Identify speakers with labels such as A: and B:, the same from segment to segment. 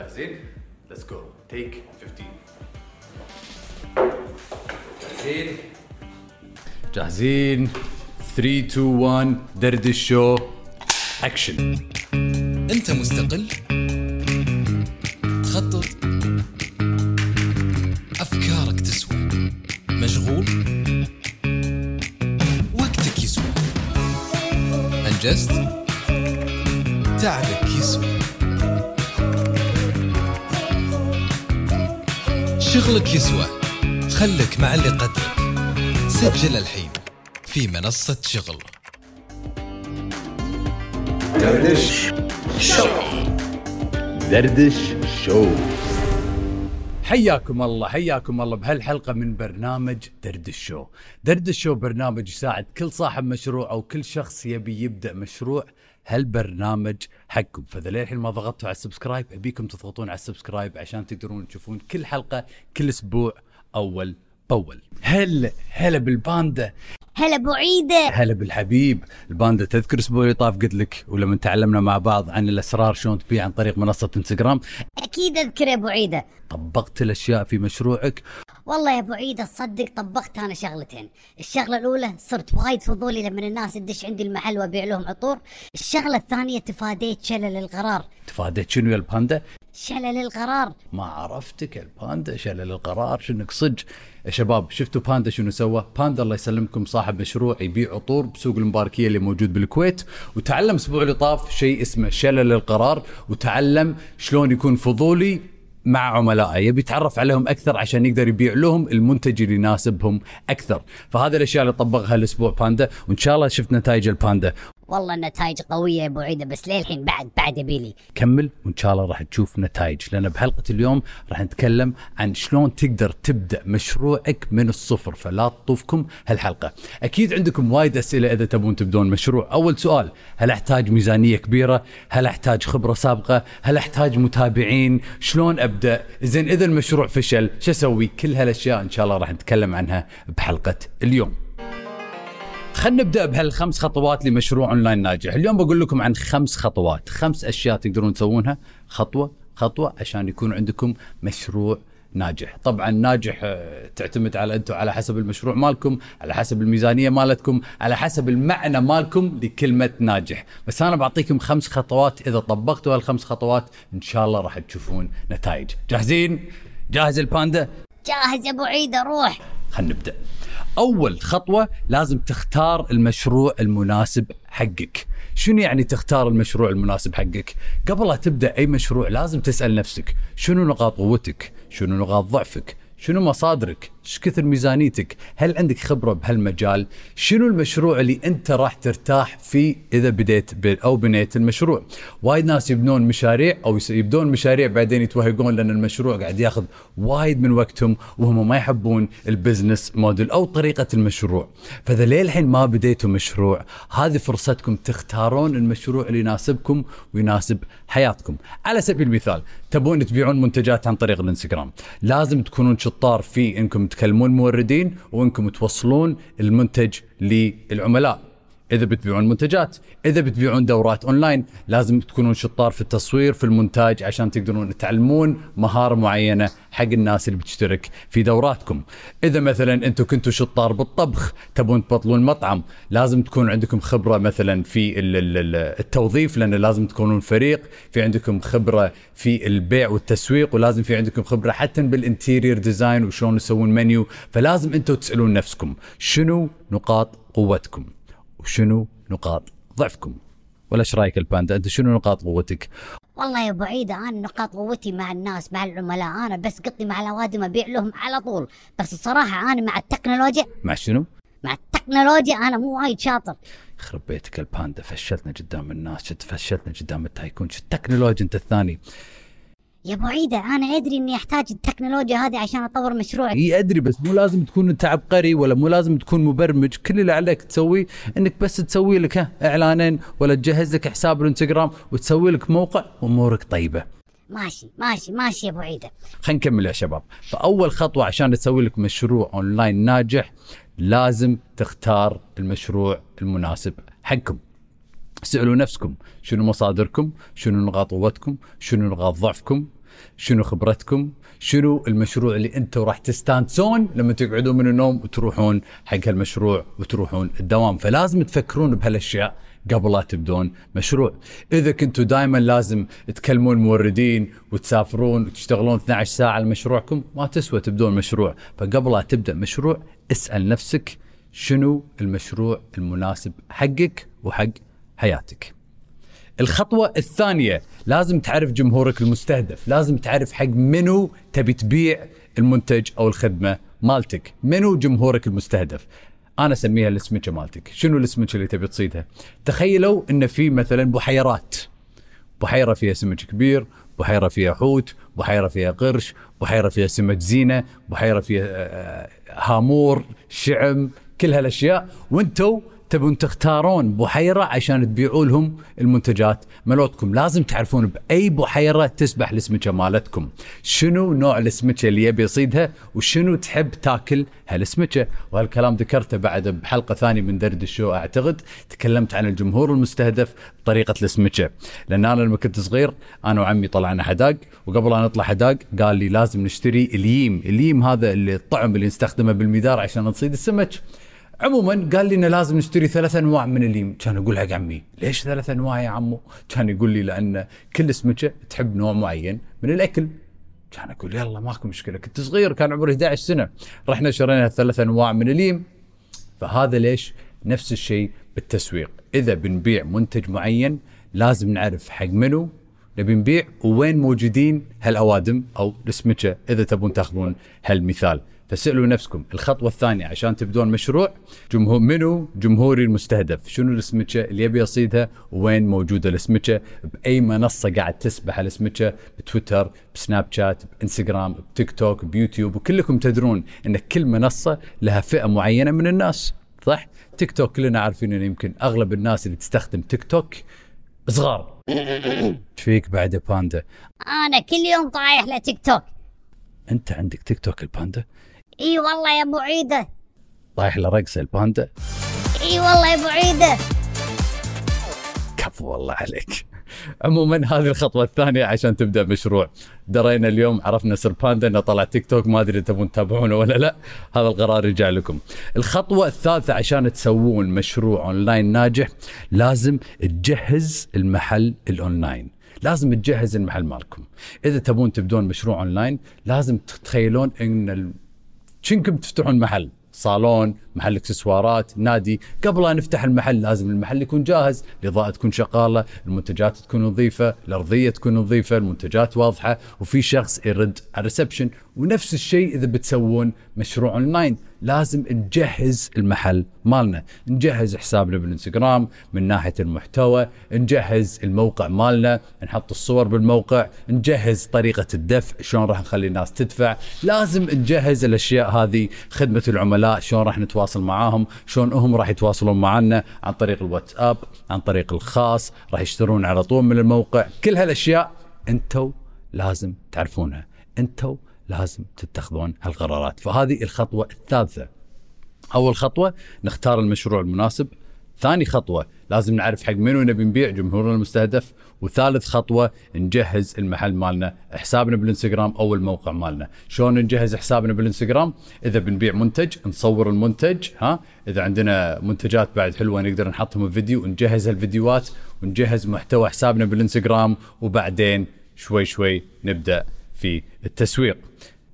A: جاهزين؟ let's go take 15 جاهزين؟ جاهزين. 3 2 1 دردش شو اكشن
B: انت مستقل. تخطط. افكارك تسوى. مشغول. وقتك يسوى. انجزت. تعبك يسوى. شغلك يسوى. خلك مع اللي قدرك. سجل الحين في منصة شغل.
A: دردش دردش شو. حياكم الله حياكم الله بهالحلقة من برنامج دردش شو دردش شو برنامج يساعد كل صاحب مشروع أو كل شخص يبي يبدأ مشروع هالبرنامج حقكم. فإذا للحين ما ضغطتوا على ال subscribe أبيكم تضغطون على ال subscribe عشان تقدرون تشوفون كل حلقة كل أسبوع أول بأول. هلا هلا بالباندا.
C: هلا أبو عيدة.
A: هلا بالحبيب. الباندا تذكر الأسبوع اللي طاف قلت لك ولما تعلمنا مع بعض عن الأسرار شلون تبيع عن طريق منصة إنستغرام.
C: أكيد أذكر يا أبو عيدة.
A: طبقت الأشياء في مشروعك؟
C: والله يا أبو عيدة تصدق طبقت أنا شغلتين. الشغلة الأولى صرت وايد فضولي لما الناس تدش عندي المحل وأبيع لهم عطور. الشغلة الثانية تفاديت شلل القرار.
A: تفاديت شنو يا الباندا؟
C: شلل القرار.
A: ما عرفتك الباندا شلل القرار. شنك صج. يا شباب شفتوا باندا شنو سوى؟ باندا الله يسلمكم صاحب مشروع يبيع عطور بسوق المباركية اللي موجود بالكويت. وتعلم الأسبوع اللي طاف شيء اسمه شلل القرار. وتعلم شلون يكون فضولي مع عملائه. يبي يتعرف عليهم أكثر عشان يقدر يبيع لهم المنتج اللي يناسبهم أكثر. فهذه الأشياء اللي طبقها الأسبوع باندا. وإن شاء الله شفت نتائج الباندا.
C: والله النتائج قوية يا أبو عيده بس للحين بعد بعد يبيلي
A: كمل وإن شاء الله راح تشوف نتائج لأن بحلقة اليوم راح نتكلم عن شلون تقدر تبدأ مشروعك من الصفر فلا تطوفكم هالحلقة. أكيد عندكم وايد أسئلة إذا تبون تبدون مشروع. أول سؤال هل أحتاج ميزانية كبيرة؟ هل أحتاج خبرة سابقة؟ هل أحتاج متابعين؟ شلون أبدأ؟ زين إذا المشروع فشل شو أسوي؟ كل هالأشياء إن شاء الله راح نتكلم عنها بحلقة اليوم. خلينا نبدأ بهالخمس خطوات لمشروع اونلاين ناجح، اليوم بقول لكم عن خمس خطوات، خمس أشياء تقدرون تسوونها. خطوة خطوة عشان يكون عندكم مشروع ناجح، طبعا ناجح آه، تعتمد على أنتم على حسب المشروع مالكم، على حسب الميزانية مالتكم، على حسب المعنى مالكم لكلمة ناجح، بس أنا بعطيكم خمس خطوات إذا طبقتوا هالخمس خطوات إن شاء الله راح تشوفون نتائج، جاهزين؟ جاهز الباندا؟
C: جاهز أبو عيده روح
A: خلينا نبدأ. أول خطوة لازم تختار المشروع المناسب حقك. شنو يعني تختار المشروع المناسب حقك؟ قبل لا تبدأ أي مشروع لازم تسأل نفسك شنو نقاط قوتك؟ شنو نقاط ضعفك؟ شنو مصادرك؟ إيش كثر ميزانيتك؟ هل عندك خبرة بهالمجال؟ شنو المشروع اللي أنت راح ترتاح فيه إذا بديت أو بنيت المشروع؟ وايد ناس يبنون مشاريع أو يبدون مشاريع بعدين يتوهقون لأن المشروع قاعد ياخذ وايد من وقتهم وهم ما يحبون ال business model ; أو طريقة المشروع. فإذا للحين ما بديتوا مشروع؟ هذه فرصتكم تختارون المشروع اللي يناسبكم ويناسب حياتكم. على سبيل المثال تبون تبيعون منتجات عن طريق الإنستغرام. لازم تكونون شطار في انكم تكلمون موردين وانكم توصلون المنتج للعملاء. إذا بتبيعون منتجات إذا بتبيعون دورات أونلاين لازم تكونون شطار في التصوير في المونتاج عشان تقدرون تعلمون مهارة معينة حق الناس اللي بتشترك في دوراتكم. إذا مثلا أنتم كنتوا شطار بالطبخ تبون تبطلون مطعم لازم تكون عندكم خبرة مثلا في ال- ال- ال- التوظيف لأن لازم تكونون فريق في عندكم خبرة في البيع والتسويق ولازم في عندكم خبرة حتى بال interior design وشلون تسوون منيو. فلازم أنتم تسألون نفسكم شنو نقاط قوتكم؟ وشنو نقاط ضعفكم؟ ولا إيش رأيك الباندا؟ أنت شنو نقاط قوتك؟
C: والله يا أبو عيده أنا نقاط قوتي مع الناس مع العملاء. أنا بس قطي مع الأوادم أبيع لهم على طول. بس الصراحة أنا مع التكنولوجيا.
A: مع شنو؟
C: مع التكنولوجيا أنا مو وايد شاطر.
A: يخرب بيتك الباندا فشلتنا قدام الناس فشلتنا قدام التايكون شت التكنولوجيا أنت الثاني.
C: يا أبو عيدة أنا أدري إني أحتاج التكنولوجيا هذه عشان أطور مشروعي.
A: إي أدري بس مو لازم تكون أنت عبقري ولا مو لازم تكون مبرمج. كل اللي عليك تسويه إنك بس تسوي لك إعلانين ولا تجهز لك حساب الإنستغرام وتسوي لك موقع وأمورك طيبة.
C: ماشي ماشي ماشي يا أبو عيدة.
A: خلينا نكمل يا شباب. فأول خطوة عشان تسوي لك مشروع أونلاين ناجح لازم تختار المشروع المناسب حقكم. سألوا نفسكم. شنو مصادركم؟ شنو نقاط قوتكم؟ شنو نقاط ضعفكم؟ شنو خبرتكم؟ شنو المشروع اللي أنتم راح تستانسون لما تقعدون من النوم وتروحون حق هالمشروع وتروحون الدوام؟ فلازم تفكرون بهالأشياء قبل لا تبدون مشروع. إذا كنتوا دائما لازم تكلمون موردين وتسافرون وتشتغلون 12 ساعة على مشروعكم ما تسوى تبدون مشروع. فقبل لا تبدأ مشروع اسأل نفسك شنو المشروع المناسب حقك وحق حياتك. الخطوة الثانية لازم تعرف جمهورك المستهدف لازم تعرف حق منو تبي تبيع المنتج أو الخدمة مالتك منو جمهورك المستهدف. أنا أسميها السمكه مالتك. شنو السمكه اللي تبي تصيدها تخيلوا إن في مثلا بحيرات بحيره فيها سمك كبير بحيره فيها حوت بحيره فيها قرش بحيره فيها سمك زينة بحيره فيها آه، هامور شعم كل هالأشياء. وأنتم تبون تختارون بحيره عشان تبيعوا لهم المنتجات. مالتكم لازم تعرفون بأي بحيره تسبح السمكه مالتكم. شنو نوع السمكه اللي يبي يصيدها وشنو تحب تاكل هالسمكه وهالكلام ذكرته بعد بحلقة ثانية من درد الشو أعتقد. تكلمت عن الجمهور المستهدف بطريقة السمكه لأن أنا لما كنت صغير أنا وعمي طلعنا حداق وقبل أن نطلع حداق قال لي لازم نشتري الييم الييم هذا اللي الطعم اللي نستخدمه بالمدار عشان نصيد السمك. عموما قال لي إنه لازم نشتري ثلاث أنواع من الليم كان أقول حق عمي ليش ثلاث أنواع يا عمو؟ كان يقول لي لأن كل سمكه تحب نوع معين من الأكل. كان أقول يلا ماكو مشكلة كنت صغير كان عمري 11 سنة. رحنا شرينا ثلاث أنواع من الييم فهذا ليش؟ نفس الشيء بالتسويق. إذا بنبيع منتج معين لازم نعرف حق منو نبي نبيع وين موجودين هالأوادم أو السمكه إذا تبون تاخذون هالمثال. فسألوا نفسكم الخطوة الثانية عشان تبدون مشروع جمهور منو جمهوري المستهدف؟ شنو السمكة اللي يبي يصيدها؟ وين موجودة السمكة بأي منصة قاعد تسبح السمكة بتويتر بسناب شات بإنستغرام بتيك توك بيوتيوب وكلكم تدرون إن كل منصة لها فئة معينة من الناس صح؟ تيك توك كلنا عارفين إن يمكن أغلب الناس اللي تستخدم تيك توك صغار فيك بعد باندا؟
C: أنا كل يوم طايح لتيك توك
A: أنت عندك تيك توك الباندا؟
C: إي والله يا أبو عيدة.
A: رايح لرقص الباندا.
C: إي والله يا أبو عيدة.
A: كفو والله عليك. عموما هذه الخطوة الثانية عشان تبدأ مشروع. درينا اليوم عرفنا سر باندا إنه طلع تيك توك ما أدري تبون تتابعونه ولا لا. هذا القرار يرجع لكم. الخطوة الثالثة عشان تسوون مشروع أونلاين ناجح لازم تجهز المحل الأونلاين. لازم تجهز المحل مالكم. إذا تبون تبدون مشروع أونلاين لازم تتخيلون إن. جنكم تفتحون محل صالون محل اكسسوارات. نادي قبل أن نفتح المحل لازم المحل يكون جاهز. الإضاءة تكون شغالة المنتجات تكون نظيفة الأرضية تكون نظيفة المنتجات واضحة وفي شخص يرد على ال reception. ونفس الشيء إذا بتسوون مشروع أونلاين لازم نجهز المحل مالنا. نجهز حسابنا بالإنستغرام من ناحية المحتوى نجهز الموقع مالنا نحط الصور بالموقع نجهز طريقة الدفع شلون راح نخلي الناس تدفع. لازم نجهز الأشياء هذه خدمة العملاء شلون راح نتواصل معاهم شلون هم راح يتواصلون معنا عن طريق الواتساب عن طريق الخاص راح يشترون على طول من الموقع. كل هالأشياء أنتم لازم تعرفونها أنتم لازم تتخذون هالقرارات. فهذه الخطوة الثالثة. أول خطوة نختار المشروع المناسب. ثاني خطوة لازم نعرف حق منو نبي نبيع جمهورنا المستهدف. وثالث خطوة نجهز المحل مالنا حسابنا بالإنستغرام أو الموقع مالنا. شلون نجهز حسابنا بالإنستغرام؟ إذا بنبيع منتج نصور المنتج ها؟ إذا عندنا منتجات بعد حلوة نقدر نحطهم بفيديو ونجهز الفيديوهات ونجهز محتوى حسابنا بالإنستغرام وبعدين شوي شوي نبدأ في التسويق.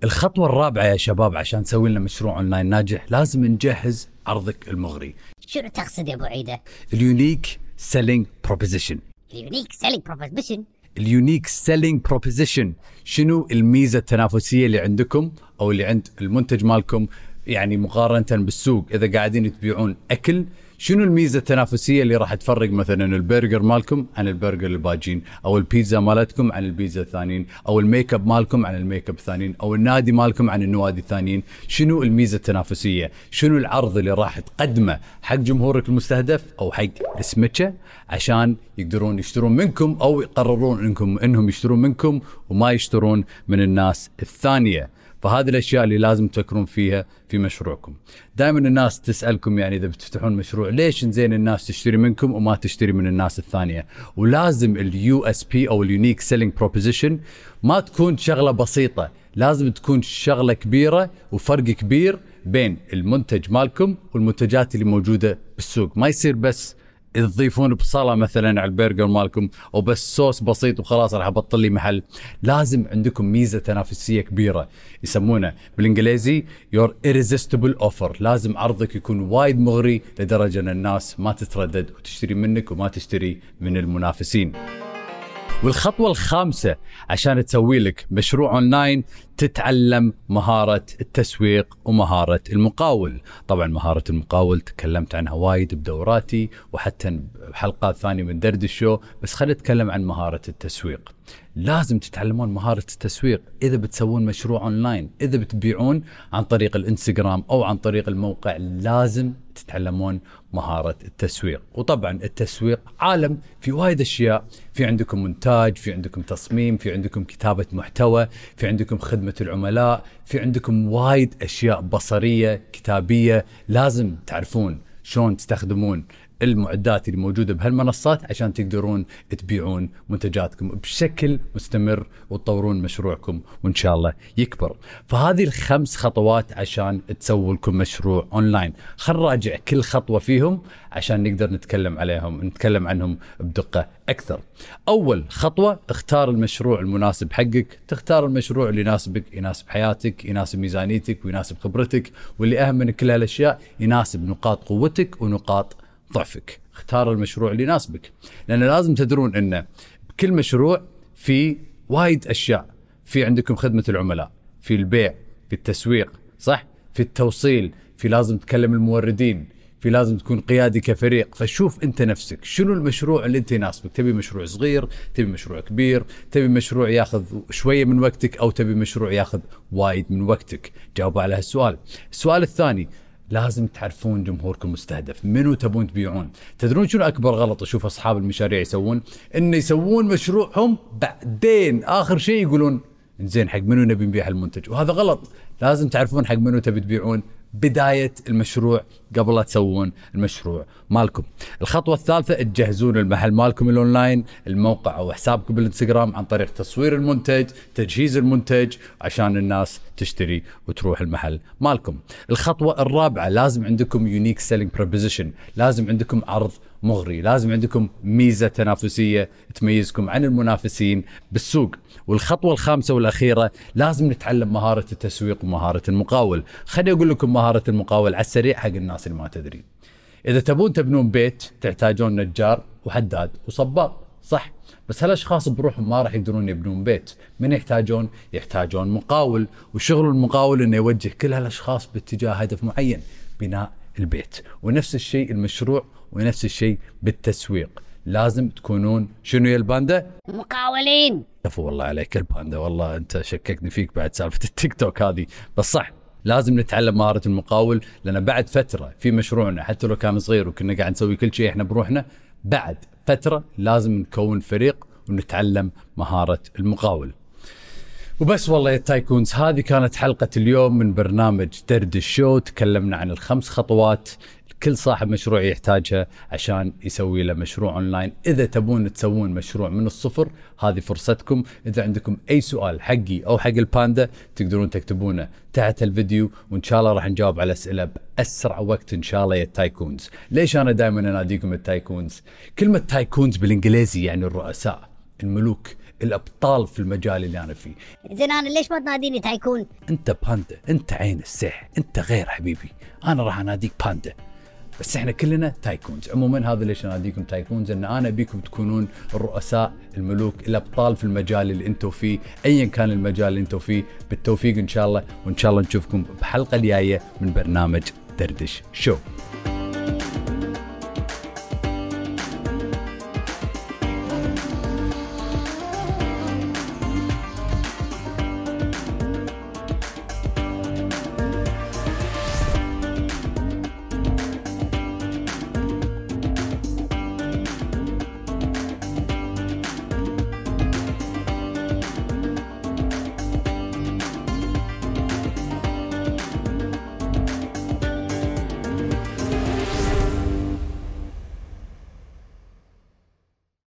A: الخطوة الرابعة يا شباب عشان نسوي لنا مشروع أونلاين ناجح لازم نجهز عرضك المغري.
C: شنو تقصد يا أبو عيدة؟
A: ال unique selling
C: proposition ال unique
A: selling proposition ال unique selling proposition شنو الميزة التنافسية اللي عندكم أو اللي عند المنتج مالكم يعني مقارنة بالسوق إذا قاعدين تبيعون أكل شنو الميزة التنافسية اللي راح تفرق مثلا البرجر مالكم عن البرجر الباجين أو البيتزا مالتكم عن البيتزا الثانيين أو ال make up مالكم عن ال make up الثانيين أو النادي مالكم عن النوادي الثانيين؟ شنو الميزة التنافسية؟ شنو العرض اللي راح تقدمه حق جمهورك المستهدف أو حق السمكه عشان يقدرون يشترون منكم أو يقررون انكم إنهم يشترون منكم وما يشترون من الناس الثانية؟ فهذه الأشياء اللي لازم تفكرون فيها في مشروعكم. دائما الناس تسألكم يعني إذا بتفتحون مشروع ليش زين الناس تشتري منكم وما تشتري من الناس الثانية؟ ولازم ال USP أو ال unique selling proposition ما تكون شغلة بسيطة لازم تكون شغلة كبيرة وفرق كبير بين المنتج مالكم والمنتجات اللي موجودة بالسوق. ما يصير بس تضيفون بصله مثلا على البرجر مالكم أو بس صوص بسيط وخلاص راح أبطل لي محل. لازم عندكم ميزة تنافسية كبيرة يسمونه بالإنجليزي your irresistible offer لازم عرضك يكون وايد مغري لدرجة إن الناس ما تتردد وتشتري منك وما تشتري من المنافسين. والخطوة الخامسة عشان تسوي لك مشروع أونلاين تتعلم مهارة التسويق ومهارة المقاول. طبعا مهارة المقاول تكلمت عنها وايد بدوراتي وحتى بحلقات ثانية من دردش شو بس خلينا نتكلم عن مهارة التسويق. لازم تتعلمون مهارة التسويق. إذا بتسوون مشروع أونلاين إذا بتبيعون عن طريق الإنستغرام أو عن طريق الموقع لازم تتعلمون مهارة التسويق. وطبعا التسويق عالم في وايد أشياء. في عندكم مونتاج في عندكم تصميم في عندكم كتابة محتوى في عندكم خدمة العملاء في عندكم وايد أشياء بصرية كتابية لازم تعرفون شلون تستخدمون المعدات اللي موجودة بهالمنصات عشان تقدرون تبيعون منتجاتكم بشكل مستمر وتطورون مشروعكم وإن شاء الله يكبر. فهذه الخمس خطوات عشان تسووا لكم مشروع أونلاين. خل نراجع كل خطوة فيهم عشان نقدر نتكلم عليهم نتكلم عنهم بدقة أكثر. أول خطوة اختار المشروع المناسب حقك، تختار المشروع اللي يناسبك، يناسب حياتك، يناسب ميزانيتك ويناسب خبرتك واللي أهم من كل هالأشياء يناسب نقاط قوتك ونقاط ضعفك. اختار المشروع اللي يناسبك. لأن لازم تدرون إن بكل مشروع في وايد أشياء. في عندكم خدمة العملاء في البيع في التسويق صح؟ في التوصيل في لازم تكلم الموردين في لازم تكون قيادي كفريق. فشوف أنت نفسك شنو المشروع اللي أنت يناسبك؟ تبي مشروع صغير تبي مشروع كبير تبي مشروع ياخذ شوية من وقتك أو تبي مشروع ياخذ وايد من وقتك؟ جاوب على هالسؤال. السؤال الثاني لازم تعرفون جمهوركم المستهدف منو تبون تبيعون؟ تدرون شنو أكبر غلط أشوف أصحاب المشاريع يسوون؟ إن يسوون مشروعهم بعدين. آخر شيء يقولون زين حق منو نبي نبيع المنتج؟ وهذا غلط. لازم تعرفون حق منو تبي تبيعون. بداية المشروع قبل لا تسوون المشروع مالكم. الخطوة الثالثة تجهزون المحل مالكم الأونلاين الموقع أو حسابكم بالإنستغرام عن طريق تصوير المنتج تجهيز المنتج عشان الناس تشتري وتروح المحل مالكم. الخطوة الرابعة لازم عندكم unique selling proposition لازم عندكم عرض مغري لازم عندكم ميزة تنافسية تميزكم عن المنافسين بالسوق. والخطوة الخامسة والأخيرة لازم نتعلم مهارة التسويق ومهارة المقاول. خليني أقول لكم مهارة المقاول على السريع حق الناس اللي ما تدري. إذا تبون تبنون بيت تحتاجون نجار وحداد وصباغ صح. بس هالاشخاص بروحهم ما راح يقدرون يبنون بيت. من يحتاجون؟ يحتاجون مقاول. وشغل المقاول إنه يوجه كل هالأشخاص باتجاه هدف معين بناء البيت. ونفس الشيء المشروع ونفس الشيء بالتسويق. لازم تكونون شنو يا الباندا؟
C: مقاولين.
A: كفو والله عليك الباندا. والله أنت شككني فيك بعد سالفة التيك توك هذه. بس صح لازم نتعلم مهارة المقاول. لأن بعد فترة في مشروعنا حتى لو كان صغير وكنا قاعد نسوي كل شيء إحنا بروحنا بعد فترة لازم نكون فريق ونتعلم مهارة المقاول. وبس والله يا tycoons هذه كانت حلقة اليوم من برنامج دردش شو. تكلمنا عن الخمس خطوات كل صاحب مشروع يحتاجها عشان يسوي له مشروع اونلاين إذا تبون تسوون مشروع من الصفر هذه فرصتكم. إذا عندكم أي سؤال حقي أو حق الباندا تقدرون تكتبونه تحت الفيديو وإن شاء الله راح نجاوب على أسئلة بأسرع وقت إن شاء الله يا ال tycoons ليش أنا دائما أناديكم ال tycoons كلمة tycoons بالإنجليزي يعني الرؤساء الملوك الأبطال في المجال اللي أنا فيه.
C: زين أنا ليش ما تناديني تايكون
A: أنت باندا أنت عين السح أنت غير حبيبي. أنا راح أناديك باندا. بس إحنا كلنا tycoons عموما هذا ليش اناديكم tycoons إن أنا أبيكم تكونون الرؤساء الملوك الابطال في المجال اللي أنتم فيه ايا كان المجال اللي أنتم فيه. بالتوفيق إن شاء الله وإن شاء الله نشوفكم بحلقة الجاية من برنامج دردش شو.